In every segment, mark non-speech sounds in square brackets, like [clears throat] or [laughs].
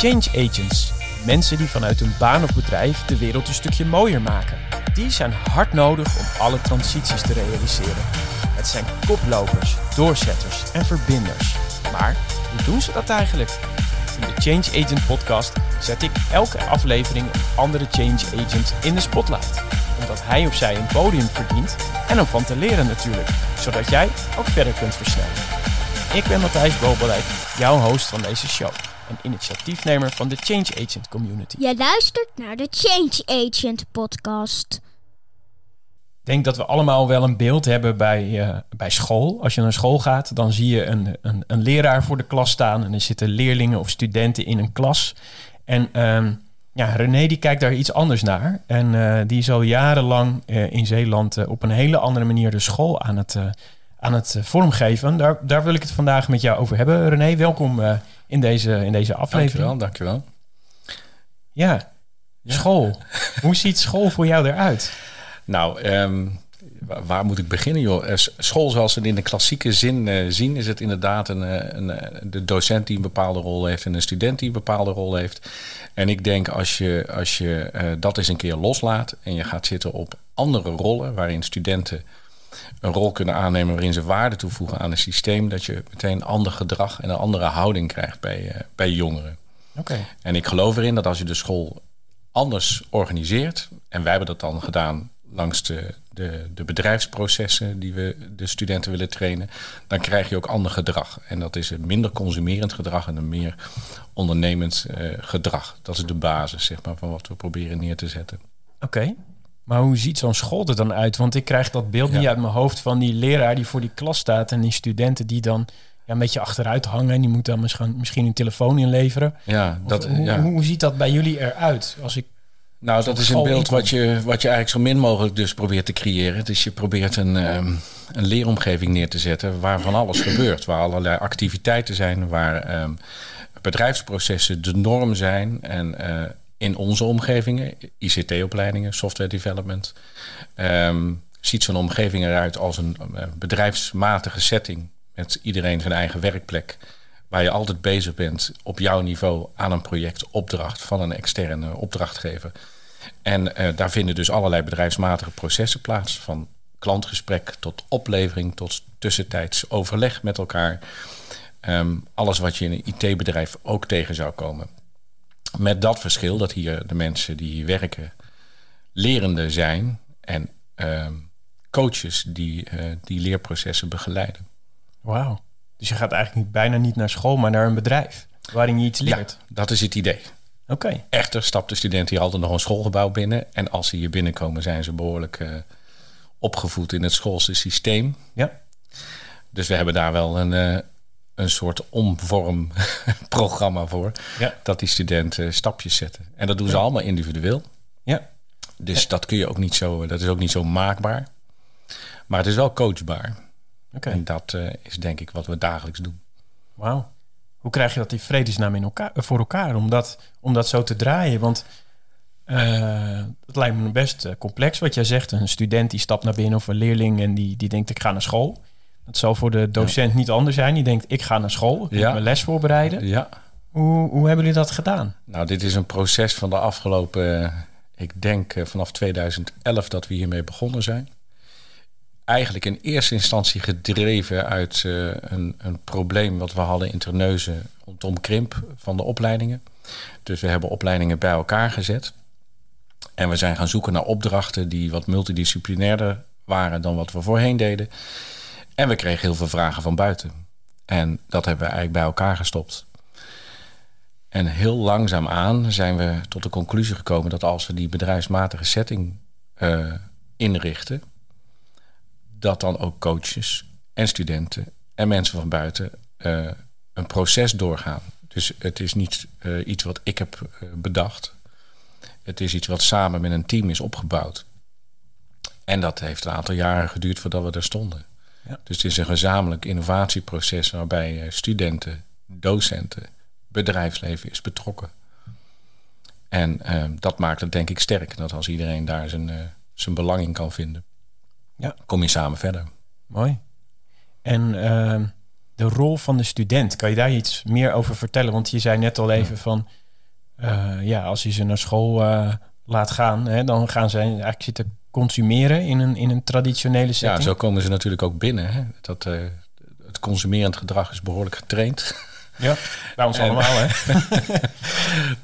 Change agents, mensen die vanuit hun baan of bedrijf de wereld een stukje mooier maken. Die zijn hard nodig om alle transities te realiseren. Het zijn koplopers, doorzetters en verbinders. Maar hoe doen ze dat eigenlijk? In de Change Agent podcast zet ik elke aflevering andere change agent in de spotlight. Omdat hij of zij een podium verdient en om van te leren natuurlijk. Zodat jij ook verder kunt versnellen. Ik ben Matthijs Bobelijk, jouw host van deze show. En initiatiefnemer van de Change Agent Community. Je luistert naar de Change Agent podcast. Ik denk dat we allemaal wel een beeld hebben bij, eh, bij school. Als je naar school gaat, dan zie je een, een, een leraar voor de klas staan. En er zitten leerlingen of studenten in een klas. En ehm, ja, René die kijkt daar iets anders naar. En eh, die is al jarenlang eh, in Zeeland op een hele andere manier de school aan het, aan het vormgeven. Daar, daar wil ik het vandaag met jou over hebben. René, welkom in, deze, in deze aflevering. Dankjewel, dankjewel. Ja, ja. school. Hoe ziet school voor jou eruit? Nou, ehm, waar, moet ik beginnen, joh? Eh, school zoals we het in de klassieke zin uh, zien, is het inderdaad een, eh, een, de docent die een bepaalde rol heeft en een student die een bepaalde rol heeft. En ik denk als je, als je dat eens een keer loslaat en je gaat zitten op andere rollen, waarin studenten een rol kunnen aannemen waarin ze waarde toevoegen aan een systeem, dat je meteen een ander gedrag en een andere houding krijgt bij, bij jongeren. Oké. En ik geloof erin dat als je de school anders organiseert, en wij hebben dat dan gedaan langs de, de, de bedrijfsprocessen die we de studenten willen trainen, dan krijg je ook ander gedrag. En dat is een minder consumerend gedrag en een meer ondernemend uh, gedrag. Dat is de basis zeg maar, van wat we proberen neer te zetten. Oké. Maar hoe ziet zo'n school er dan uit? Want ik krijg dat beeld niet uit mijn hoofd van die leraar die voor die klas staat en die studenten die dan ja, een beetje achteruit hangen en die moeten dan misschien, misschien een telefoon inleveren. Ja, dat, hoe, ja. hoe ziet dat bij jullie eruit? Als ik nou, dat is een beeld wat je, wat je eigenlijk zo min mogelijk dus probeert te creëren. Dus je probeert een, um, een leeromgeving neer te zetten waar van alles gebeurt. Waar allerlei activiteiten zijn, waar um, bedrijfsprocessen de norm zijn. En uh, in onze omgevingen, ICT-opleidingen, software development, um, ziet zo'n omgeving eruit als een uh, bedrijfsmatige setting met iedereen zijn eigen werkplek waar je altijd bezig bent op jouw niveau aan een project, opdracht van een externe opdrachtgever. En uh, daar vinden dus allerlei bedrijfsmatige processen plaats, van klantgesprek tot oplevering, tot tussentijds overleg met elkaar. Um, alles wat je in een IT-bedrijf ook tegen zou komen. Met dat verschil dat hier de mensen die hier werken lerende zijn en um, coaches die uh, die leerprocessen begeleiden. Wauw. Dus je gaat eigenlijk niet, bijna niet naar school, maar naar een bedrijf waarin je iets leert. Ja, dat is het idee. Oké. Echter stapt de student hier altijd nog een schoolgebouw binnen. En als ze hier binnenkomen, zijn ze behoorlijk uh, opgevoed in het schoolse systeem. Ja. Dus we hebben daar wel een, uh, een soort omvormprogramma [laughs] voor. Ja. Dat die studenten stapjes zetten. En dat doen ze allemaal individueel. Ja. Dus dat kun je ook niet zo, dat is ook niet zo maakbaar. Maar het is wel coachbaar. Okay. En dat uh, is denk ik wat we dagelijks doen. Wauw. Hoe krijg je dat die vredesnaam in elkaar, voor elkaar om dat, om dat zo te draaien? Want uh, het lijkt me best complex wat jij zegt. Een student die stapt naar binnen of een leerling en die, die denkt ik ga naar school. Dat zal voor de docent niet anders zijn. Die denkt ik ga naar school, ik moet mijn les voorbereiden. Ja. Hoe, hoe hebben jullie dat gedaan? Nou, dit is een proces van de afgelopen, ik denk vanaf 2011 dat we hiermee begonnen zijn eigenlijk in eerste instantie gedreven uit uh, een, een, probleem wat we hadden in Terneuzen rondom krimp van de opleidingen. Dus we hebben opleidingen bij elkaar gezet. En we zijn gaan zoeken naar opdrachten die wat multidisciplinairder waren dan wat we voorheen deden. En we kregen heel veel vragen van buiten. En dat hebben we eigenlijk bij elkaar gestopt. En heel langzaamaan zijn we tot de conclusie gekomen dat als we die bedrijfsmatige setting uh, inrichten, dat dan ook coaches en studenten en mensen van buiten uh, een proces doorgaan. Dus het is niet uh, iets wat ik heb bedacht. Het is iets wat samen met een team is opgebouwd. En dat heeft een aantal jaren geduurd voordat we er stonden. Ja. Dus het is een gezamenlijk innovatieproces waarbij studenten, docenten, bedrijfsleven is betrokken. En dat maakt het denk ik sterk. Dat als iedereen daar zijn, zijn belang in kan vinden ja. kom je samen verder. Mooi. En uh, de rol van de student, kan je daar iets meer over vertellen? Want je zei net al even van eh, ja, als je ze naar school eh, laat gaan, hè, dan gaan ze eigenlijk zitten consumeren in een, in een traditionele setting. Ja, zo komen ze natuurlijk ook binnen. Hè? Dat, eh, het consumerend gedrag is behoorlijk getraind. Ja, bij ons En- allemaal, hè? [laughs]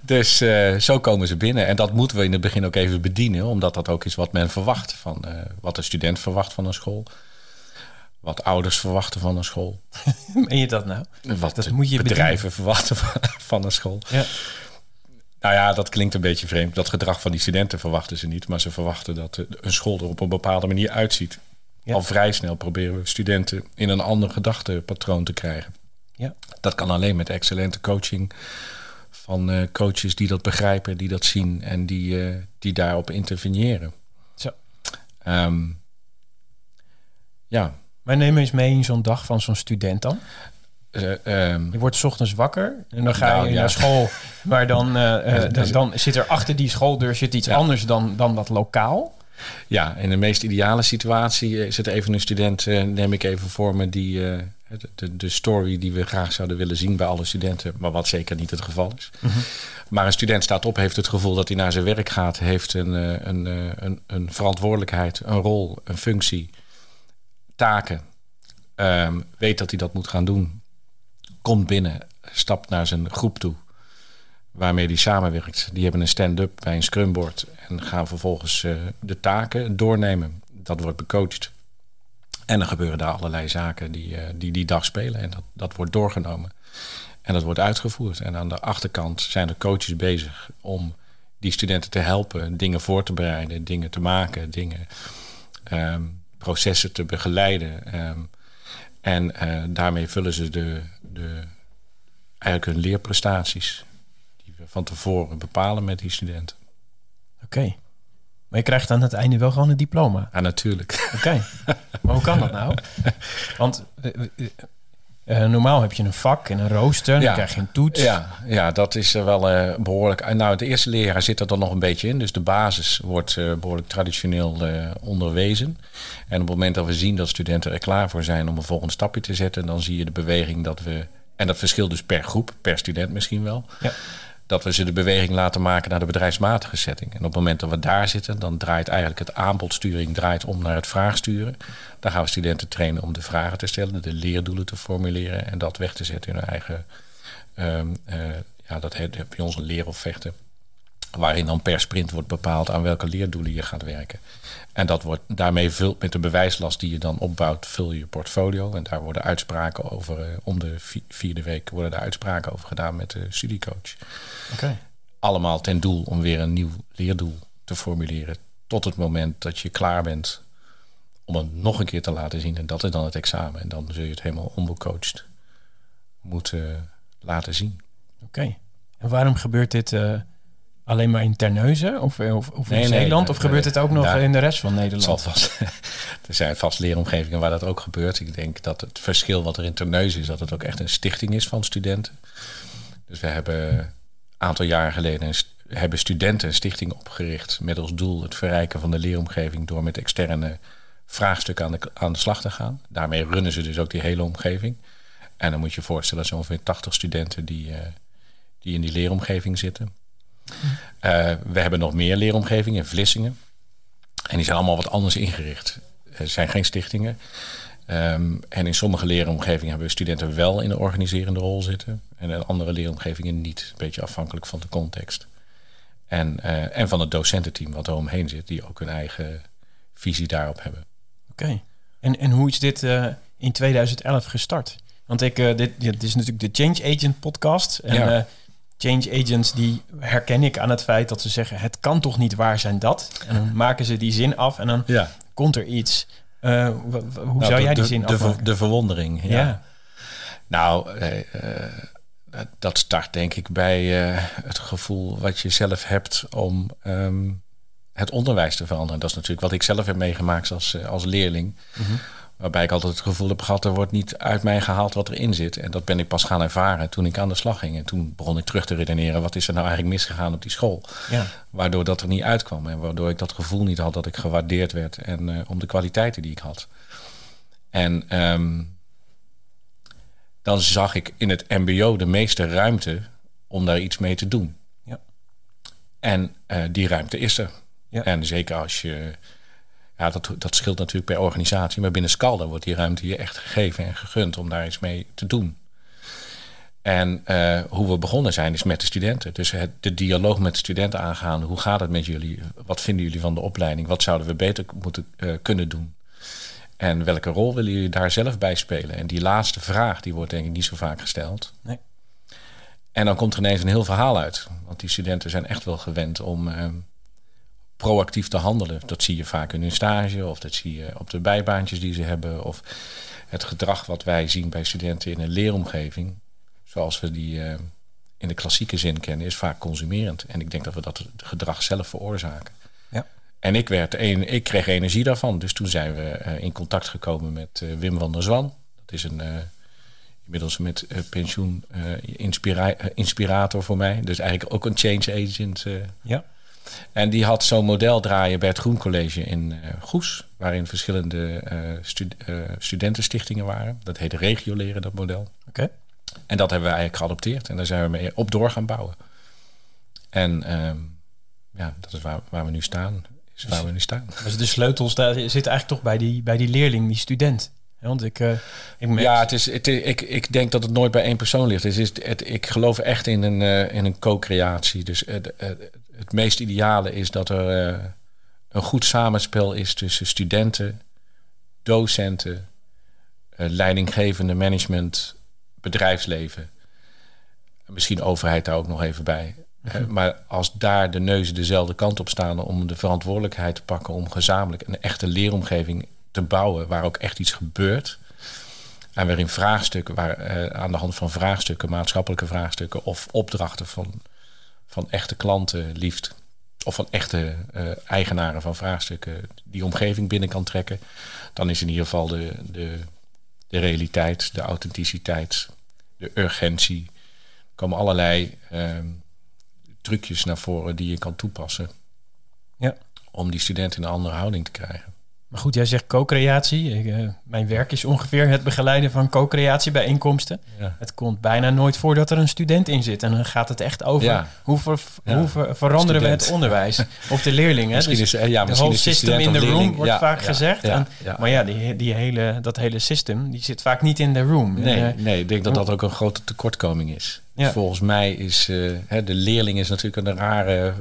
Dus eh, zo komen ze binnen. En dat moeten we in het begin ook even bedienen, omdat dat ook is wat men verwacht. Van, eh, wat een student verwacht van een school. Wat ouders verwachten van een school. [laughs] Meen je dat nou? Wat Dat moet je bedrijven verwachten van, van een school. Ja. Nou ja, dat klinkt een beetje vreemd. Dat gedrag van die studenten verwachten ze niet. Maar ze verwachten dat een school er op een bepaalde manier uitziet. Ja. Al vrij snel proberen we studenten in een ander gedachtepatroon te krijgen. Ja. Dat kan alleen met excellente coaching van eh, coaches die dat begrijpen, die dat zien en die, eh, die daarop interveneren. Zo. Ehm, ja, Maar neem eens mee in zo'n dag van zo'n student dan. Eh, ehm, Je wordt 's ochtends wakker en dan ga Nou, je ja. naar school. [laughs] Maar dan, eh, eh, Ja, dan, dan zit er achter die schooldeur zit iets Ja. anders dan, dan dat lokaal. Ja, in de meest ideale situatie het even een student, neem ik even voor me, die de, de, story die we graag zouden willen zien bij alle studenten, maar wat zeker niet het geval is. Maar een student staat op, heeft het gevoel dat hij naar zijn werk gaat, heeft een, een, een, een verantwoordelijkheid, een rol, een functie, taken, Ehm, weet dat hij dat moet gaan doen, komt binnen, stapt naar zijn groep toe waarmee die samenwerkt. Die hebben een stand-up bij een scrumboard en gaan vervolgens eh, de taken doornemen. Dat wordt becoacht. En er gebeuren daar allerlei zaken die eh, die, die dag spelen. En dat, dat wordt doorgenomen. En dat wordt uitgevoerd. En aan de achterkant zijn de coaches bezig om die studenten te helpen, dingen voor te bereiden, dingen te maken, dingen, ehm, processen te begeleiden. ehm, en eh, daarmee vullen ze de, de, eigenlijk hun leerprestaties die we van tevoren bepalen met die studenten. Oké. Maar je krijgt aan het einde wel gewoon een diploma. Ja, natuurlijk. Oké. maar hoe kan dat nou? [laughs] Want eh, normaal heb je een vak en een rooster. Dan Ja. krijg je een toets. Ja, ja, dat is eh, wel eh, behoorlijk. eh, Nou, het eerste leerjaar zit er dan nog een beetje in. Dus de basis wordt eh, behoorlijk traditioneel onderwezen. En op het moment dat we zien dat studenten er klaar voor zijn om een volgend stapje te zetten, dan zie je de beweging dat we. En dat verschilt dus per groep, per student misschien wel. Ja. Dat we ze de beweging laten maken naar de bedrijfsmatige setting. En op het moment dat we daar zitten, dan draait eigenlijk het aanbodsturing draait om naar het vraagsturen. Dan gaan we studenten trainen om de vragen te stellen, de leerdoelen te formuleren en dat weg te zetten in hun eigen Ehm, eh, ja, dat heet bij ons een leer of vechten. Waarin dan per sprint wordt bepaald aan welke leerdoelen je gaat werken. En dat wordt daarmee vult met de bewijslast die je dan opbouwt, vul je je portfolio. En daar worden uitspraken over, eh, om de vi- vierde week worden daar uitspraken over gedaan met de studiecoach. Oké. Allemaal ten doel om weer een nieuw leerdoel te formuleren. Tot het moment dat je klaar bent om het nog een keer te laten zien. En dat is dan het examen. En dan zul je het helemaal onbecoacht moeten laten zien. Oké. En waarom gebeurt dit eh, alleen maar in Terneuzen of, eh, of, in nee, Zeeland? of gebeurt het ook nog daar- in de rest van Nederland? vast. [laughs] er zijn vast leeromgevingen waar dat ook gebeurt. Ik denk dat het verschil wat er in Terneuzen is, dat het ook echt een stichting is van studenten. Dus we hebben een aantal jaren geleden een hebben studenten een stichting opgericht met als doel het verrijken van de leeromgeving door met externe vraagstukken aan de, aan de slag te gaan. Daarmee runnen ze dus ook die hele omgeving. En dan moet je je voorstellen, dat zijn ongeveer 80 studenten die, eh, die in die leeromgeving zitten. Eh, we hebben nog meer leeromgevingen in Vlissingen. En die zijn allemaal wat anders ingericht. Er zijn geen stichtingen. Ehm, en in sommige leeromgevingen hebben we studenten wel in een organiserende rol zitten. En in andere leeromgevingen niet. Een beetje afhankelijk van de context. En, eh, en van het docententeam wat er omheen zit, die ook hun eigen visie daarop hebben. Oké. En, en hoe is dit eh, in 2011 gestart? Want ik, dit, dit is natuurlijk de Change Agent podcast. En Ja. Change agents die herken ik aan het feit dat ze zeggen... het kan toch niet waar zijn dat? En dan maken ze die zin af en dan Ja. komt er iets. Eh, hoe zou Nou, jij de, die zin de, de, afmaken? de verwondering. Ja. ja. Nou, eh, eh, dat- start denk ik bij het gevoel wat je zelf hebt om ehm, het onderwijs te veranderen. Dat is natuurlijk wat ik zelf heb meegemaakt als, als leerling. Waarbij ik altijd het gevoel heb gehad, er wordt niet uit mij gehaald wat erin zit. En dat ben ik pas gaan ervaren toen ik aan de slag ging. En toen begon ik terug te redeneren, wat is er nou eigenlijk misgegaan op die school? ja. Waardoor dat er niet uitkwam. En waardoor ik dat gevoel niet had dat ik gewaardeerd werd. En eh, om de kwaliteiten die ik had. En ehm, dan zag ik in het mbo de meeste ruimte om daar iets mee te doen. Ja. En eh, die ruimte is er. Ja. En zeker als je... Ja, dat, dat scheelt natuurlijk per organisatie. Maar binnen Scalda wordt die ruimte je echt gegeven en gegund om daar iets mee te doen. En eh, hoe we begonnen zijn is met de studenten. Dus het, de dialoog met de studenten aangaan. Hoe gaat het met jullie? Wat vinden jullie van de opleiding? Wat zouden we beter moeten eh, kunnen doen? En welke rol willen jullie daar zelf bij spelen? En die laatste vraag, die wordt denk ik niet zo vaak gesteld. Nee. En dan komt er ineens een heel verhaal uit. Want die studenten zijn echt wel gewend om eh, proactief te handelen. Dat zie je vaak in hun stage of dat zie je op de bijbaantjes die ze hebben. Of het gedrag wat wij zien bij studenten in een leeromgeving, zoals we die uh, in de klassieke zin kennen, is vaak consumerend. En ik denk dat we dat gedrag zelf veroorzaken. Ja. En ik, werd een, ik kreeg energie daarvan. Dus toen zijn we uh, in contact gekomen met uh, Wim van der Zwan. Dat is een inmiddels met pensioen inspira inspirator voor mij. Dus eigenlijk ook een change agent. ja. En die had zo'n model draaien bij het Groen College in uh, Goes, waarin verschillende stud uh, studentenstichtingen waren. Dat heette regioleren, dat model. Oké. Okay. En dat hebben we eigenlijk geadopteerd en daar zijn we mee op door gaan bouwen. En ehm, ja, dat is waar, waar we nu staan. Is waar we nu staan. Dus de sleutels daar zitten eigenlijk toch bij die, bij die leerling, die student. Want ik, uh, ik merk... Ja, het is, het, ik, ik denk dat het nooit bij één persoon ligt. Het is, het, ik geloof echt in een, uh, in een co-creatie. Dus het, het meest ideale is dat er uh, een goed samenspel is tussen studenten, docenten, leidinggevende management, bedrijfsleven. Misschien overheid daar ook nog even bij. Mm-hmm. Maar als daar de neuzen dezelfde kant op staan om de verantwoordelijkheid te pakken om gezamenlijk een echte leeromgeving te bouwen waar ook echt iets gebeurt. En waarin vraagstukken, waar, uh, aan de hand van vraagstukken, maatschappelijke vraagstukken of opdrachten van, van echte klanten liefst, of van echte uh, eigenaren van vraagstukken, die omgeving binnen kan trekken, dan is in ieder geval de, de, de realiteit, de authenticiteit, de urgentie, komen allerlei uh, trucjes naar voren die je kan toepassen. Ja. Om die studenten in een andere houding te krijgen. Maar goed, jij zegt co-creatie. Uh, mijn werk is ongeveer het begeleiden van co-creatie bijeenkomsten. Ja. Het komt bijna nooit voor dat er een student in zit. En dan gaat het echt over Ja. hoe, ver, Ja. hoe ver- veranderen we het onderwijs. [laughs] Of de leerlingen. Misschien Dus is, eh, ja, de whole de system in the room wordt vaak gezegd. En-. Maar ja, die, die hele, dat hele system die zit vaak niet in de room. Nee, En, eh, nee, ik denk dat dat ook een grote tekortkoming is. Volgens mij is eh, de leerling is natuurlijk een rare,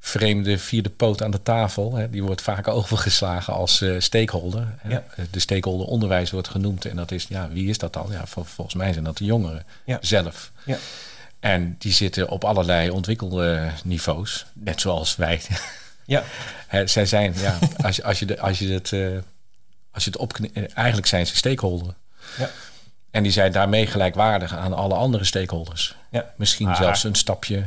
vreemde vierde poot aan de tafel. Hè. Die wordt vaak [laughs] overgeslagen als eh, stakeholder. hè. Ja. De stakeholder onderwijs wordt genoemd. En dat is, ja, wie is dat dan? Ja, vol- volgens mij zijn dat de jongeren Ja. zelf. Ja. En die zitten op allerlei ontwikkelde niveaus. Net zoals wij. ja, [laughs] Hè, zij zijn, ja, [laughs] als je, als je, de, als je het, eh, als je het eh, eigenlijk zijn ze stakeholder. Ja. En die zijn daarmee gelijkwaardig aan alle andere stakeholders. ja. Misschien Maar- zelfs een stapje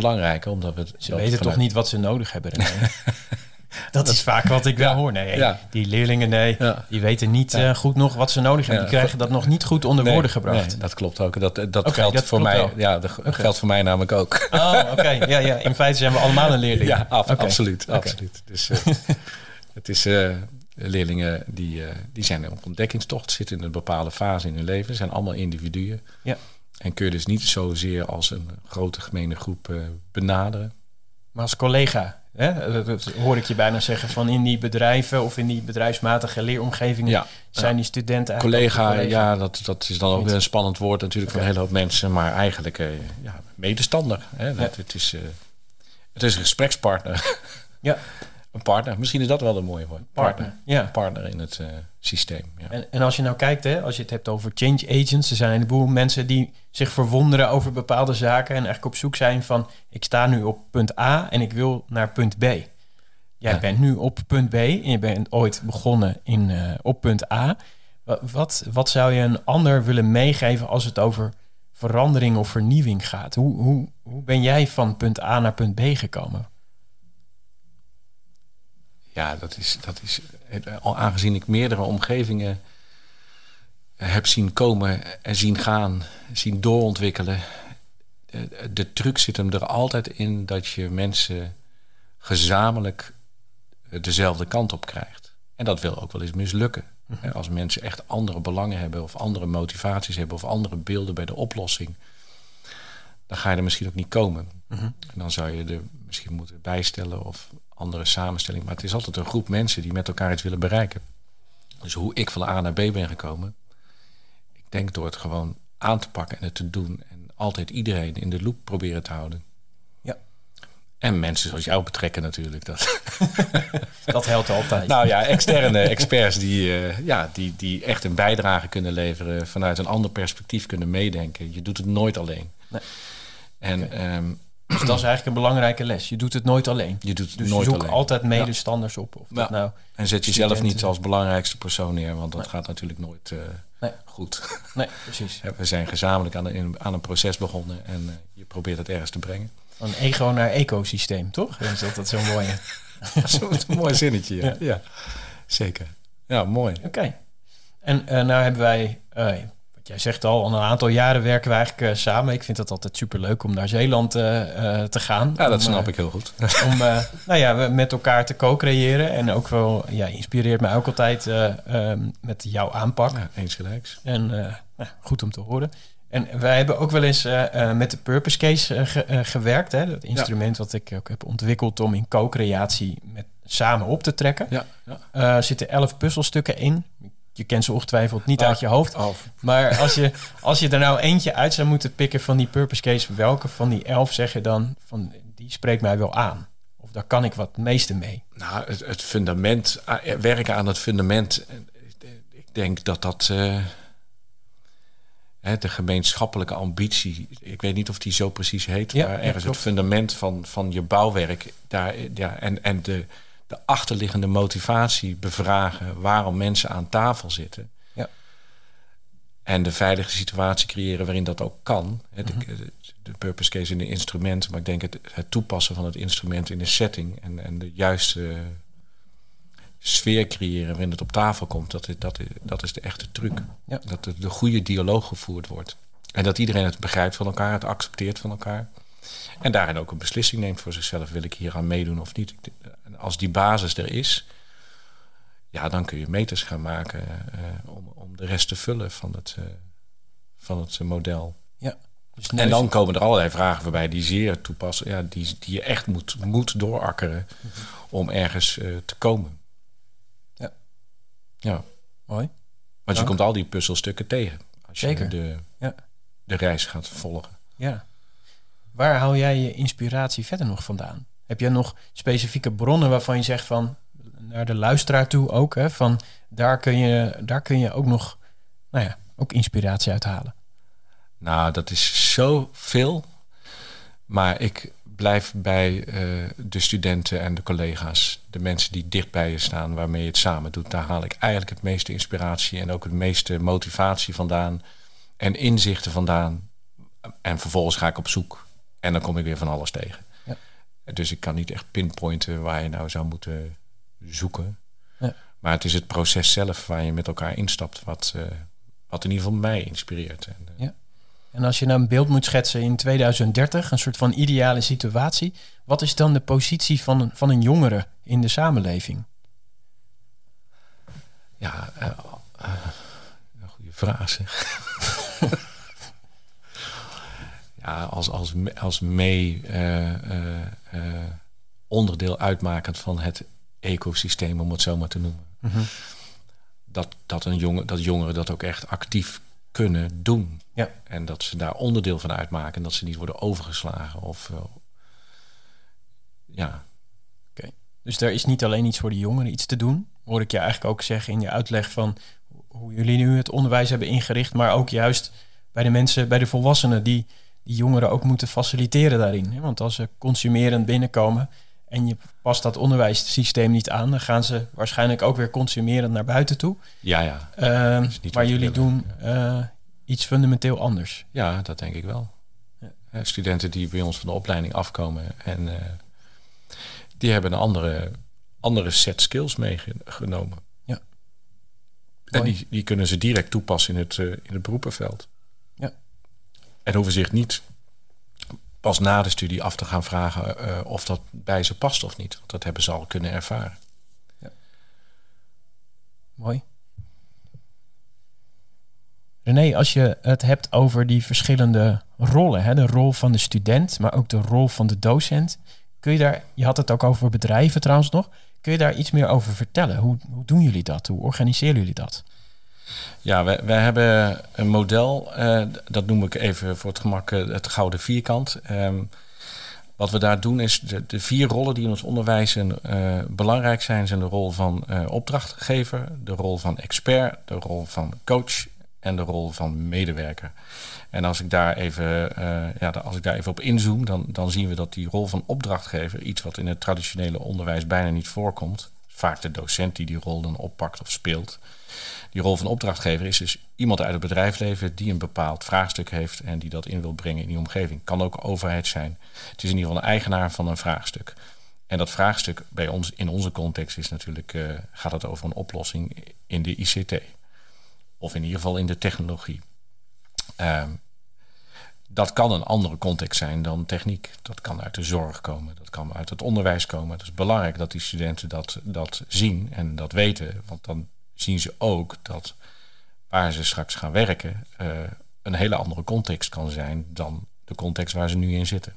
belangrijker, omdat we het Ze dat weten toch niet wat ze nodig hebben. René. [laughs] dat is vaak wat ik wel hoor. Nee, Ja. die leerlingen, nee, Ja. die weten niet eh, goed nog wat ze nodig hebben. Die krijgen dat nog niet goed onder Nee, woorden gebracht. nee, dat klopt ook. Dat, dat Oké, geldt dat voor mij. wel. Ja, dat geldt voor mij namelijk ook. Oh, oké. Ja, ja, in feite zijn we allemaal een leerling. Ja, af- absoluut, absoluut. Dus eh, [laughs] het is eh, leerlingen die, eh, die zijn op ontdekkingstocht, zitten in een bepaalde fase in hun leven, zijn allemaal individuen. Ja. En kun je dus niet zozeer als een grote gemene groep eh, benaderen. Maar als collega, hè, dat, dat hoor ik je bijna zeggen, van in die bedrijven of in die bedrijfsmatige leeromgevingen Ja. zijn die studenten eigenlijk collega, ja, dat, dat is dan ook weer een spannend woord natuurlijk voor een hele hoop mensen, maar eigenlijk eh, ja, medestander. Hè? Dat, het, is, eh, het is een gesprekspartner. Ja. [laughs] een partner, misschien is dat wel een mooie woord. Partner, ja. Partner in het eh, systeem. Ja. En, en als je nou kijkt, hè, als je het hebt over change agents, er zijn een heleboel mensen die zich verwonderen over bepaalde zaken en eigenlijk op zoek zijn van, ik sta nu op punt A en ik wil naar punt B. Jij Ja. bent nu op punt B en je bent ooit begonnen in, eh, op punt A. Wa- Wat, wat zou je een ander willen meegeven als het over verandering of vernieuwing gaat? Hoe, hoe, hoe ben jij van punt A naar punt B gekomen? Ja, dat is, dat is eh, aangezien ik meerdere omgevingen heb zien komen en zien gaan, zien doorontwikkelen. eh, De truc zit hem er altijd in dat je mensen gezamenlijk dezelfde kant op krijgt. En dat wil ook wel eens mislukken. Hè, Als mensen echt andere belangen hebben of andere motivaties hebben of andere beelden bij de oplossing. Dan ga je er misschien ook niet komen. Mhm. En dan zou je er misschien moeten bijstellen of andere samenstelling. Maar het is altijd een groep mensen die met elkaar iets willen bereiken. Dus hoe ik van A naar B ben gekomen, ik denk door het gewoon aan te pakken en het te doen. En altijd iedereen in de loop proberen te houden. Ja. En mensen zoals jou betrekken natuurlijk. Dat. [laughs] Dat helpt altijd. nou ja, externe experts die, eh, ja, die, die echt een bijdrage kunnen leveren. Vanuit een ander perspectief kunnen meedenken. Je doet het nooit alleen. Nee. En ehm, [clears throat] dus dat is eigenlijk een belangrijke les. Je doet het nooit alleen. je doet het Dus nooit zoek alleen. altijd medestanders op. Of dat Ja. nou... En zet jezelf niet als belangrijkste persoon neer, want dat gaat natuurlijk nooit eh, Nee. goed. Nee, [laughs] precies. We zijn gezamenlijk aan een, aan een proces begonnen en eh, je probeert het ergens te brengen. Van ego naar ecosysteem, toch? Is dat, dat zo [laughs] mooi? Een zinnetje, ja. ja. Zeker. Ja, mooi. Oké. En eh nou hebben wij, eh, jij zegt al, al een aantal jaren werken we eigenlijk eh, samen. Ik vind het altijd superleuk om naar Zeeland eh, eh, te gaan. Ja, dat Om, snap ik heel goed. [laughs] Om nou ja, we met elkaar te co-creëren. En ook wel, ja, inspireert mij ook altijd eh, ehm, met jouw aanpak. Ja, eens gelijks. En nou, goed om te horen. En wij hebben ook wel eens met de Purpose Case ge- gewerkt. Hè? Dat instrument wat ik ook heb ontwikkeld om in co-creatie met samen op te trekken. Ja, ja. Zitten elf puzzelstukken in. Je kent ze ongetwijfeld niet Ah. uit je hoofd. Oh, Maar als je, als je er nou eentje uit zou moeten pikken van die Purpose Case, welke van die elf zeg je dan van die spreekt mij wel aan? Of daar kan ik wat meeste mee? Nou, het, het fundament, eh, werken aan het fundament. eh, Ik denk dat dat eh, hè, de gemeenschappelijke ambitie, ik weet niet of die zo precies heet, Ja, maar ergens het fundament van, van je bouwwerk daar, eh, ja, en, en de, de achterliggende motivatie bevragen waarom mensen aan tafel zitten. Ja. En de veilige situatie creëren waarin dat ook kan. Hè, de, Mhm. de, de purpose case in de instrument, maar ik denk het, het toepassen van het instrument in een setting en, en de juiste sfeer creëren waarin het op tafel komt, dat, is- dat, is- dat is de echte truc. Ja. Dat er de goede dialoog gevoerd wordt. En dat iedereen het begrijpt van elkaar, het accepteert van elkaar. En daarin ook een beslissing neemt voor zichzelf. Wil ik hier aan meedoen of niet? Als die basis er is, ja, dan kun je meters gaan maken eh, om, om de rest te vullen van het, eh, van het model. Ja. Dus En dan komen er allerlei vragen voorbij die zeer toepassen, ja, die, die je echt moet, moet doorakkeren om ergens eh, te komen. Ja. Ja, Mooi. want je komt al die puzzelstukken tegen als je de, Ja. de reis gaat volgen. Ja. Waar haal jij je inspiratie verder nog vandaan? Heb jij nog specifieke bronnen waarvan je zegt van naar de luisteraar toe ook, hè, van daar kun je, daar kun je ook nog, nou ja, ook inspiratie uithalen. Nou, dat is zoveel. Maar ik blijf bij eh, de studenten en de collega's. De mensen die dicht bij je staan, waarmee je het samen doet. Daar haal ik eigenlijk het meeste inspiratie en ook het meeste motivatie vandaan. En inzichten vandaan. En vervolgens ga ik op zoek. En dan kom ik weer van alles tegen. Ja. Dus ik kan niet echt pinpointen waar je nou zou moeten zoeken. Ja. Maar het is het proces zelf waar je met elkaar instapt. Wat, eh, wat in ieder geval mij inspireert. En, eh, En als je nou een beeld moet schetsen in 2030, een soort van ideale situatie, wat is dan de positie van een, van een jongere in de samenleving? Ja, eh, een goede vraag zeg. [laughs] ja, als, als, als mee eh, eh, eh, onderdeel uitmakend van het ecosysteem, om het zo maar te noemen. Dat, dat, een jongen, dat jongeren dat ook echt actief kunnen doen. Ja. En dat ze daar onderdeel van uitmaken. Dat ze niet worden overgeslagen. Of, ja, Dus er is niet alleen iets voor de jongeren iets te doen, hoor ik je eigenlijk ook zeggen in je uitleg van hoe jullie nu het onderwijs hebben ingericht, maar ook juist bij de mensen, bij de volwassenen die die jongeren ook moeten faciliteren daarin. Want als ze consumerend binnenkomen en je past dat onderwijssysteem niet aan, dan gaan ze waarschijnlijk ook weer consumerend naar buiten toe. ja, ja. Niet maar jullie doen eh, iets fundamenteel anders. Ja, dat denk ik wel. Ja. Eh, Studenten die bij ons van de opleiding afkomen en eh, die hebben een andere, andere set skills meegenomen. Ja. En die, die kunnen ze direct toepassen in het, in het beroepenveld. Ja. En hoeven zich niet pas na de studie af te gaan vragen eh, of dat bij ze past of niet. Want dat hebben ze al kunnen ervaren. Mooi. René, als je het hebt over die verschillende rollen, hè, de rol van de student, maar ook de rol van de docent, kun je daar, je had het ook over bedrijven trouwens nog, kun je daar iets meer over vertellen? Hoe, hoe doen jullie dat? Hoe organiseren jullie dat? Ja, we hebben een model, uh, dat noem ik even voor het gemak uh, het gouden vierkant. Um, wat we daar doen is de, de vier rollen die in ons onderwijs uh, belangrijk zijn, zijn de rol van opdrachtgever, de rol van expert, de rol van coach en de rol van medewerker. En als ik daar even, ja, als ik daar even op inzoom, dan, dan zien we dat die rol van opdrachtgever, iets wat in het traditionele onderwijs bijna niet voorkomt, vaak de docent die die rol dan oppakt of speelt. Die rol van opdrachtgever is dus iemand uit het bedrijfsleven die een bepaald vraagstuk heeft en die dat in wil brengen in die omgeving. Kan ook overheid zijn. Het is in ieder geval een eigenaar van een vraagstuk. En dat vraagstuk bij ons in onze context is natuurlijk, uh, gaat het over een oplossing in de ICT. Of in ieder geval in de technologie. Uh, dat kan een andere context zijn dan techniek. Dat kan uit de zorg komen, dat kan uit het onderwijs komen. Het is belangrijk dat die studenten dat, dat zien en dat weten, want dan zien ze ook dat waar ze straks gaan werken uh, een hele andere context kan zijn dan de context waar ze nu in zitten.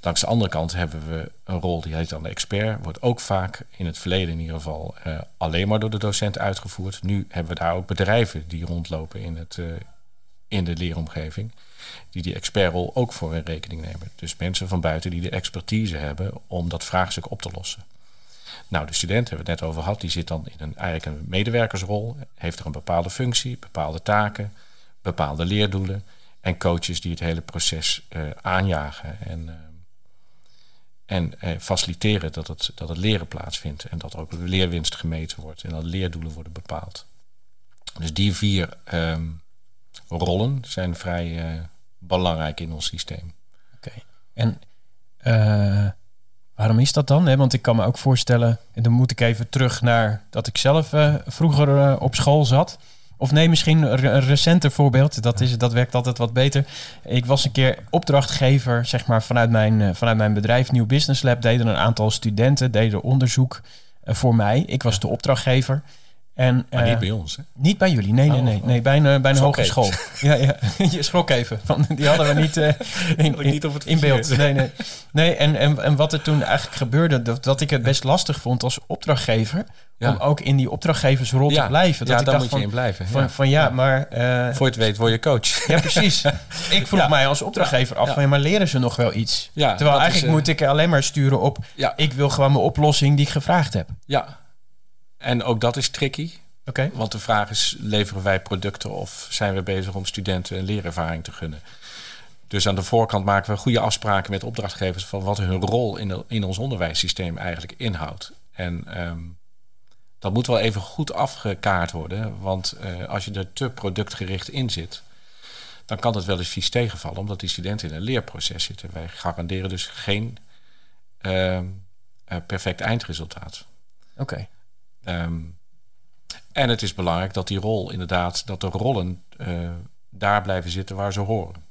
Langs de andere kant hebben we een rol die heet dan de expert. Wordt ook vaak in het verleden in ieder geval uh, alleen maar door de docent uitgevoerd. Nu hebben we daar ook bedrijven die rondlopen in, het, uh, in de leeromgeving. Die die expertrol ook voor in rekening nemen. Dus mensen van buiten die de expertise hebben om dat vraagstuk op te lossen. Nou, de student hebben we het net over gehad, die zit dan in een, eigenlijk een medewerkersrol, heeft er een bepaalde functie, bepaalde taken, bepaalde leerdoelen en coaches die het hele proces uh, aanjagen en, uh, en uh, faciliteren dat het, dat het leren plaatsvindt en dat ook de leerwinst gemeten wordt en dat leerdoelen worden bepaald. Dus die vier um, rollen zijn vrij belangrijk in ons systeem. Oké, okay. en Waarom is dat dan? Hè? Want ik kan me ook voorstellen, en dan moet ik even terug naar dat ik zelf uh, vroeger op school zat. Of nee, misschien een recenter voorbeeld. Dat, is, dat werkt altijd wat beter. Ik was een keer opdrachtgever, zeg maar, vanuit mijn, vanuit mijn bedrijf Nieuw Business Lab. Deden een aantal studenten deden onderzoek voor mij. Ik was de opdrachtgever. En, maar niet bij ons, hè? Niet bij jullie, nee, nee, nee. nee bij een, bij een hogeschool. [laughs] ja, ja, [laughs] je schrok even. Van, die hadden we niet, uh, [laughs] in, in, niet op het in beeld. Nee, nee. nee en, en, en wat er toen eigenlijk gebeurde, dat, dat ik het best lastig vond als opdrachtgever... Ja. om ook in die opdrachtgeversrol ja. te blijven. Dat ja, ik daar moet je in blijven. Van, ja, van, ja, maar... Uh, Voor je het weet word je coach. Ja, precies. ik vroeg mij als opdrachtgever af van... maar leren ze nog wel iets? Terwijl eigenlijk is, uh, moet ik alleen maar sturen op... ik wil gewoon mijn oplossing die ik gevraagd heb. Ja, en ook dat is tricky. Okay. Want de vraag is, leveren wij producten of zijn we bezig om studenten een leerervaring te gunnen? Dus aan de voorkant maken we goede afspraken met opdrachtgevers van wat hun rol in, de, in ons onderwijssysteem eigenlijk inhoudt. En um, dat moet wel even goed afgekaart worden, want uh, als je er te productgericht in zit, dan kan het wel eens vies tegenvallen, omdat die studenten in een leerproces zitten. Wij garanderen dus geen uh, uh, perfect eindresultaat. Oké. Okay. Um, en het is belangrijk dat die rol inderdaad, dat de rollen uh, daar blijven zitten waar ze horen.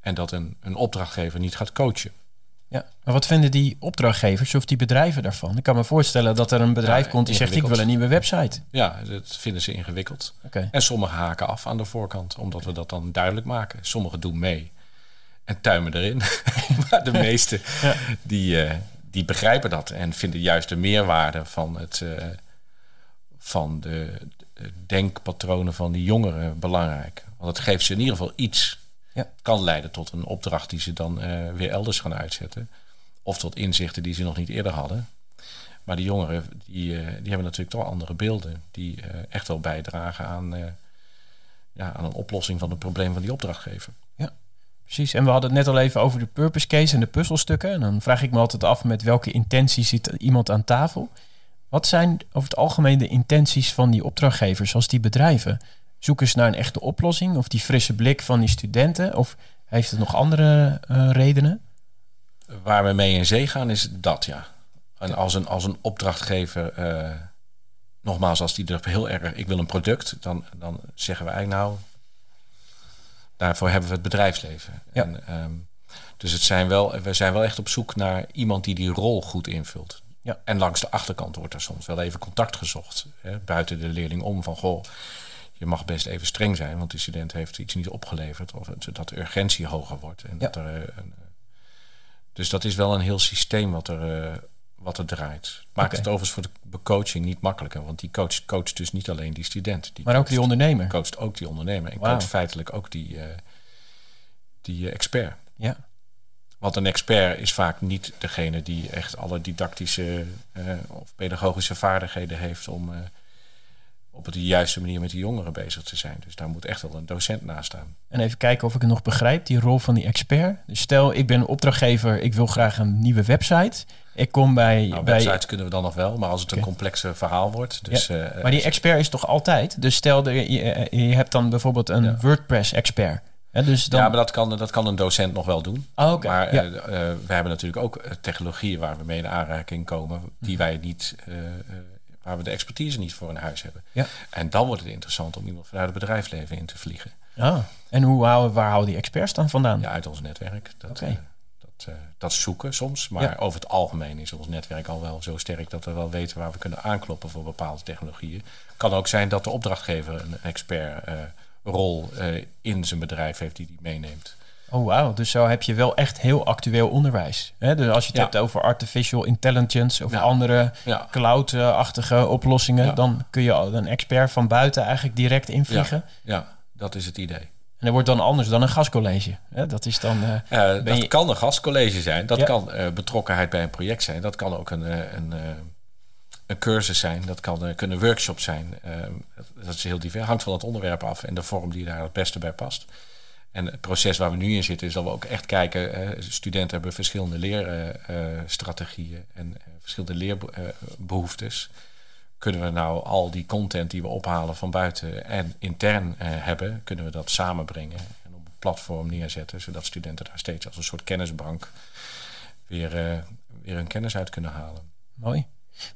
En dat een, een opdrachtgever niet gaat coachen. Ja, maar wat vinden die opdrachtgevers of die bedrijven daarvan? Ik kan me voorstellen dat er een bedrijf ja, komt die zegt: Ik wil een nieuwe website. Ja, dat vinden ze ingewikkeld. Okay. En sommigen haken af aan de voorkant, omdat we dat dan duidelijk maken. Sommigen doen mee en tuimen erin. [laughs] maar de meesten ja. die, uh, die begrijpen dat en vinden juist de meerwaarde van het. Uh, van de, de, denkpatronen van die jongeren belangrijk. Want het geeft ze in ieder geval iets. Ja. Het kan leiden tot een opdracht die ze dan uh, weer elders gaan uitzetten. Of tot inzichten die ze nog niet eerder hadden. Maar die jongeren die, uh, die hebben natuurlijk toch andere beelden. Die uh, echt wel bijdragen aan, ja, aan een oplossing van het probleem van die opdrachtgever. Ja, precies. En we hadden het net al even over de purpose case en de puzzelstukken. En dan vraag ik me altijd af met welke intentie zit iemand aan tafel. Wat zijn over het algemeen de intenties van die opdrachtgevers als die bedrijven? Zoeken ze naar een echte oplossing of die frisse blik van die studenten? Of heeft het nog andere uh, redenen? Waar we mee in zee gaan is dat, ja. En als een, als een opdrachtgever, uh, nogmaals, als die er heel erg, ik wil een product, dan, dan zeggen wij nou, daarvoor hebben we het bedrijfsleven. Ja. En, um, dus het zijn wel, we zijn wel echt op zoek naar iemand die die rol goed invult. Ja. En langs de achterkant wordt er soms wel even contact gezocht. Hè, buiten de leerling om van goh, je mag best even streng zijn, want de student heeft iets niet opgeleverd. Of dat de urgentie hoger wordt. En Ja. dat er, eh, een, eh, dus dat is wel een heel systeem wat er, eh, wat er draait. Maakt het overigens voor de becoaching niet makkelijker. Want die coach coacht dus niet alleen die student. Die Maar ook die ondernemer. coacht ook die ondernemer. En Wauw. coacht feitelijk ook die, die expert. Ja. Want een expert is vaak niet degene die echt alle didactische eh, of pedagogische vaardigheden heeft om eh, op de juiste manier met die jongeren bezig te zijn. Dus daar moet echt wel een docent naast staan. En even kijken of ik het nog begrijp, die rol van die expert. Dus stel, ik ben een opdrachtgever, ik wil graag een nieuwe website. Ik kom bij... Nou, bij websites kunnen we dan nog wel, maar als het een complexe verhaal wordt. Dus, eh, maar die expert is toch altijd? Dus stel, je, je hebt dan bijvoorbeeld een Ja. WordPress-expert. Dus dan, Ja, maar dat kan, dat kan een docent nog wel doen. Oh, oké. Maar Ja. eh, eh, we hebben natuurlijk ook eh, technologieën waar we mee in aanraking komen, die wij niet, waar we de expertise niet voor in huis hebben. Ja. En dan wordt het interessant om iemand vanuit het bedrijfsleven in te vliegen. Ah, en hoe houden, waar houden die experts dan vandaan? Ja, uit ons netwerk. Dat, dat, dat zoeken soms. Maar Ja. over het algemeen is ons netwerk al wel zo sterk dat we wel weten waar we kunnen aankloppen voor bepaalde technologieën. Kan ook zijn dat de opdrachtgever een expert rol eh, in zijn bedrijf heeft die die meeneemt. Oh, wauw. Dus zo heb je wel echt heel actueel onderwijs. Hè? Dus als je het Ja. hebt over artificial intelligence of Ja. andere Ja. cloud-achtige oplossingen, dan kun je al een expert van buiten eigenlijk direct invliegen. Ja, dat is het idee. En dat wordt dan anders dan een gastcollege. Hè? Dat is dan. Ben dat je- kan een gastcollege zijn, dat kan eh, betrokkenheid bij een project zijn, dat kan ook een, een, een cursus zijn, dat kan, eh, kunnen workshops zijn. Eh, dat, is heel divers, hangt van het onderwerp af en de vorm die daar het beste bij past. En het proces waar we nu in zitten is dat we ook echt kijken, eh, studenten hebben verschillende leerstrategieën en eh, verschillende leerbehoeftes. Kunnen we nou al die content die we ophalen van buiten en intern hebben, kunnen we dat samenbrengen en op een platform neerzetten, zodat studenten daar steeds als een soort kennisbank weer, weer hun kennis uit kunnen halen. Mooi.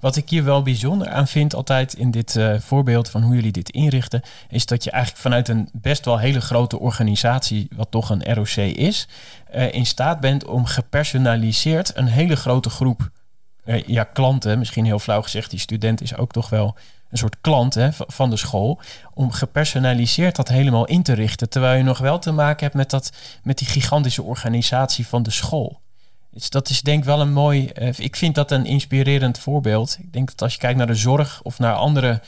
Wat ik hier wel bijzonder aan vind, altijd in dit eh, voorbeeld van hoe jullie dit inrichten, is dat je eigenlijk vanuit een best wel hele grote organisatie, wat toch een ROC is, eh, in staat bent om gepersonaliseerd een hele grote groep eh, ja, klanten, misschien heel flauw gezegd, die student is ook toch wel een soort klant hè, van de school, om gepersonaliseerd dat helemaal in te richten, terwijl je nog wel te maken hebt met, dat, met die gigantische organisatie van de school. Dus dat is denk ik wel een mooi. eh, ik vind dat een inspirerend voorbeeld. Ik denk dat als je kijkt naar de zorg of naar andere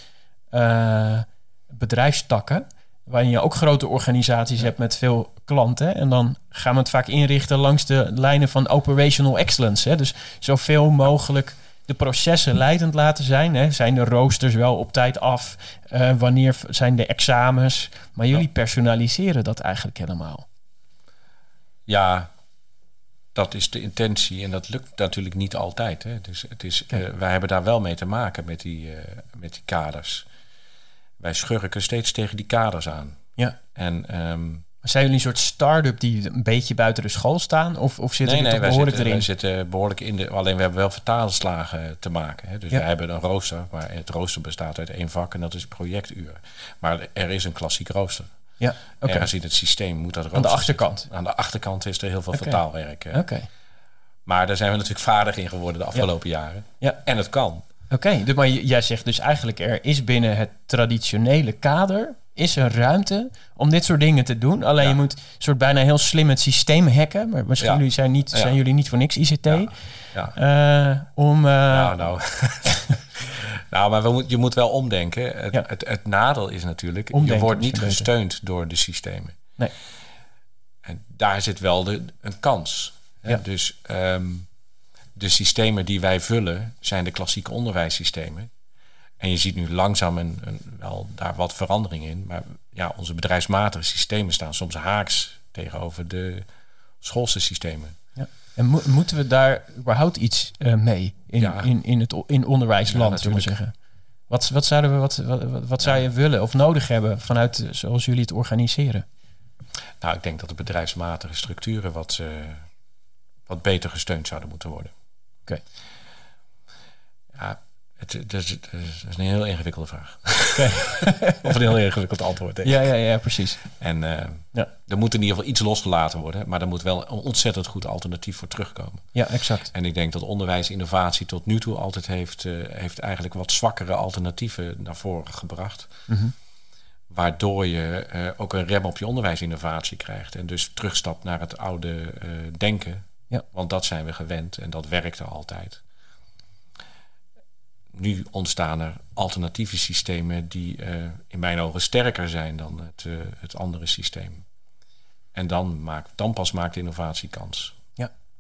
eh, bedrijfstakken, waarin je ook grote organisaties hebt met veel klanten, en dan gaan we het vaak inrichten langs de lijnen van operational excellence. Hè? Dus zoveel mogelijk de processen leidend laten zijn. Hè? Zijn de roosters wel op tijd af? Eh, wanneer zijn de examens? Maar jullie personaliseren dat eigenlijk helemaal. Ja, dat is de intentie en dat lukt natuurlijk niet altijd. Hè. Dus het is, eh, wij hebben daar wel mee te maken met die, eh, met die kaders. Wij schurken steeds tegen die kaders aan. Ja. En ehm, Zijn jullie een soort start-up die een beetje buiten de school staan? Of, of zitten nee, nee, wij behoorlijk zitten, erin? wij zitten behoorlijk in de. Alleen we hebben wel vertaalslagen te maken. Hè. Dus Ja. wij hebben een rooster, maar het rooster bestaat uit één vak en dat is projecturen. Maar er is een klassiek rooster. Ja, oké. Ergens in het systeem moet dat Aan de zitten. achterkant. Aan de achterkant is er heel veel vertaalwerk. hè. Oké. Maar daar zijn we natuurlijk vaardig in geworden de afgelopen jaren. Ja. En het kan. Oké, dus maar jij zegt dus eigenlijk er is binnen het traditionele kader is er ruimte om dit soort dingen te doen. Alleen Ja. je moet soort bijna heel slim het systeem hacken. Maar misschien Ja. jullie zijn, niet, Ja. zijn jullie niet voor niks ICT. Ja. Eh, om, eh, Nou, nou. [laughs] [laughs] nou, maar we moet, je moet wel omdenken. Het, Ja. het, het nadeel is natuurlijk, Omdenken je wordt niet beter. gesteund door de systemen. Nee. En daar zit wel de, een kans. Ja. Dus ehm, de systemen die wij vullen zijn de klassieke onderwijssystemen. En je ziet nu langzaam een, een, wel daar wat verandering in. Maar ja, onze bedrijfsmatige systemen staan soms haaks tegenover de schoolse systemen. ja. En mo- moeten we daar überhaupt iets eh, mee in, Ja. in, in het in onderwijsland, Ja, zullen we natuurlijk. zeggen? Wat, wat zouden we, wat, wat, zou je willen of nodig hebben vanuit eh, zoals jullie het organiseren? Nou, ik denk dat de bedrijfsmatige structuren wat, eh, wat beter gesteund zouden moeten worden. Oké. Het, het is, het is een heel ingewikkelde vraag. [laughs] of een heel ingewikkeld antwoord. Denk ik. Ja, ja, ja, precies. En eh, Ja. er moet in ieder geval iets losgelaten worden. Maar er moet wel een ontzettend goed alternatief voor terugkomen. Ja, exact. En ik denk dat onderwijsinnovatie tot nu toe altijd heeft, eh, heeft eigenlijk wat zwakkere alternatieven naar voren gebracht. Mhm. Waardoor je eh, ook een rem op je onderwijsinnovatie krijgt. En dus terugstapt naar het oude denken. Ja. Want dat zijn we gewend en dat werkte altijd. Nu ontstaan er alternatieve systemen die eh, in mijn ogen sterker zijn dan het, eh, het andere systeem. En dan, maakt, dan pas maakt innovatie kans.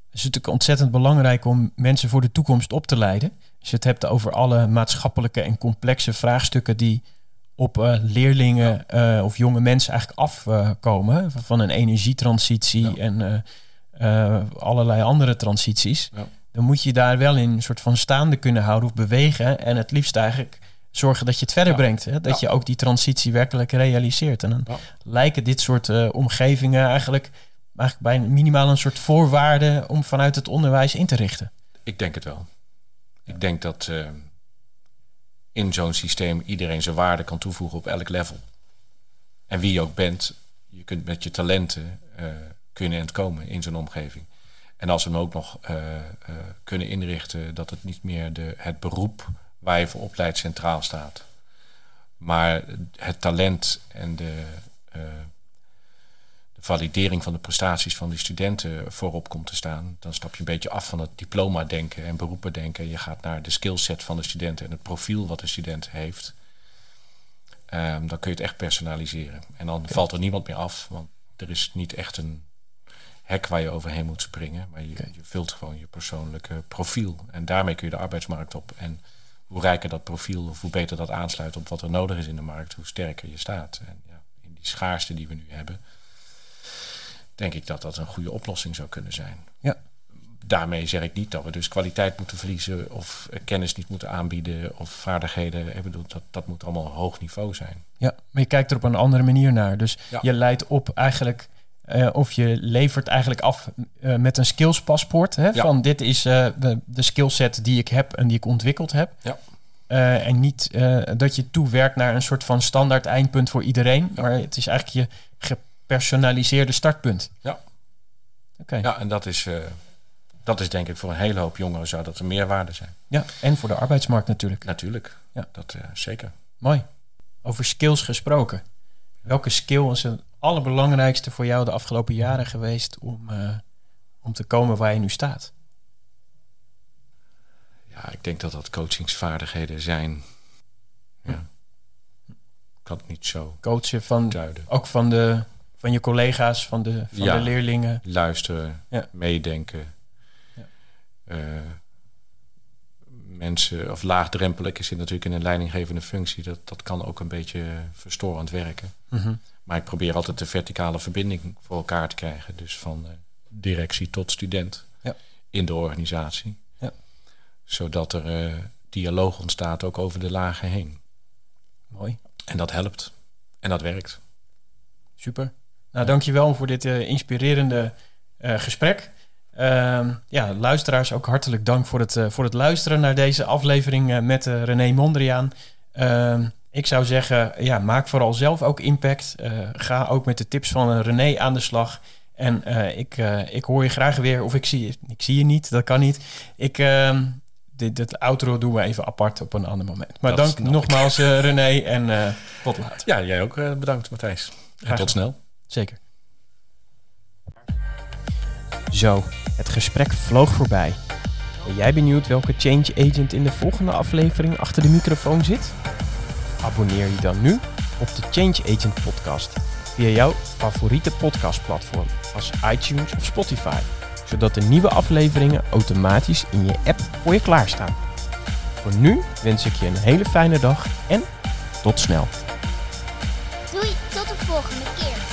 Het is natuurlijk ontzettend belangrijk om mensen voor de toekomst op te leiden. Als je het hebt over alle maatschappelijke en complexe vraagstukken die op eh, leerlingen of jonge mensen eigenlijk afkomen. van een energietransitie Ja. en allerlei andere transities. Ja. Dan moet je daar wel in een soort van staande kunnen houden of bewegen. En het liefst eigenlijk zorgen dat je het verder Ja. brengt. Hè? Dat Ja. je ook die transitie werkelijk realiseert. En dan Ja. lijken dit soort eh, omgevingen eigenlijk, eigenlijk bij minimaal een soort voorwaarde om vanuit het onderwijs in te richten. Ik denk het wel. Ik denk dat eh, in zo'n systeem iedereen zijn waarde kan toevoegen op elk level. En wie je ook bent, je kunt met je talenten eh, kunnen ontkomen in zo'n omgeving. En als we hem ook nog eh, eh, kunnen inrichten dat het niet meer de, het beroep waar je voor opleidt centraal staat. Maar het talent en de, eh, de validering van de prestaties van die studenten voorop komt te staan, dan stap je een beetje af van het diploma-denken en beroepen-denken. Je gaat naar de skillset van de studenten en het profiel wat de student heeft. Ehm, dan kun je het echt personaliseren. En dan valt er niemand meer af, want er is niet echt een hek waar je overheen moet springen. Maar je, je vult gewoon je persoonlijke profiel. En daarmee kun je de arbeidsmarkt op. En hoe rijker dat profiel, of hoe beter dat aansluit op wat er nodig is in de markt, hoe sterker je staat. En ja, in die schaarste die we nu hebben, denk ik dat dat een goede oplossing zou kunnen zijn. Ja. Daarmee zeg ik niet dat we dus kwaliteit moeten verliezen of kennis niet moeten aanbieden of vaardigheden. Ik bedoel, dat, dat moet allemaal hoog niveau zijn. Ja, maar je kijkt er op een andere manier naar. Dus Ja. je leidt op eigenlijk, eh, of je levert eigenlijk af eh, met een skillspaspoort. Hè, Ja. Van dit is eh, de, de skillset die ik heb en die ik ontwikkeld heb. Ja. En niet dat je toewerkt naar een soort van standaard eindpunt voor iedereen. Ja. Maar het is eigenlijk je gepersonaliseerde startpunt. Ja. Oké. Ja, en dat is, dat is denk ik voor een hele hoop jongeren zou dat een meerwaarde zijn. Ja, en voor de arbeidsmarkt natuurlijk. Natuurlijk, Ja. dat zeker. Mooi. Over skills gesproken. Welke skill is het allerbelangrijkste voor jou de afgelopen jaren geweest om, eh, om te komen waar je nu staat? Ja, ik denk dat dat coachingsvaardigheden zijn. Ja. Ik kan het niet zo Coachen van, duiden. ook van, de, van je collega's, van de, van Ja. de leerlingen. Luisteren, Ja. meedenken. Ja. Eh, mensen, of laagdrempelig is het natuurlijk in een leidinggevende functie. Dat, dat kan ook een beetje verstorend werken. Mhm. Maar ik probeer altijd de verticale verbinding voor elkaar te krijgen. Dus van eh, directie tot student Ja. in de organisatie. Ja. Zodat er eh, dialoog ontstaat ook over de lagen heen. Mooi, En dat helpt. En dat werkt. super. Nou, dankjewel voor dit eh, inspirerende gesprek. Ehm, ja, luisteraars, ook hartelijk dank voor het, voor het luisteren naar deze aflevering met René Mondriaan. Ik zou zeggen, ja, maak vooral zelf ook impact. Eh, ga ook met de tips van René aan de slag. En eh, ik, eh, ik hoor je graag weer, of ik zie je, ik zie je niet, dat kan niet. Ik, ehm, dit, dit outro doen we even apart op een ander moment. Maar Dat dank nogmaals eh, René en eh, tot later. Ja, jij ook eh, bedankt Matthijs. En tot snel. Zeker. Zo, het gesprek vloog voorbij. Ben jij benieuwd welke change agent in de volgende aflevering achter de microfoon zit? Abonneer je dan nu op de Change Agent podcast via jouw favoriete podcastplatform als iTunes of Spotify, zodat de nieuwe afleveringen automatisch in je app voor je klaarstaan. Voor nu wens ik je een hele fijne dag en tot snel. Doei, tot de volgende keer.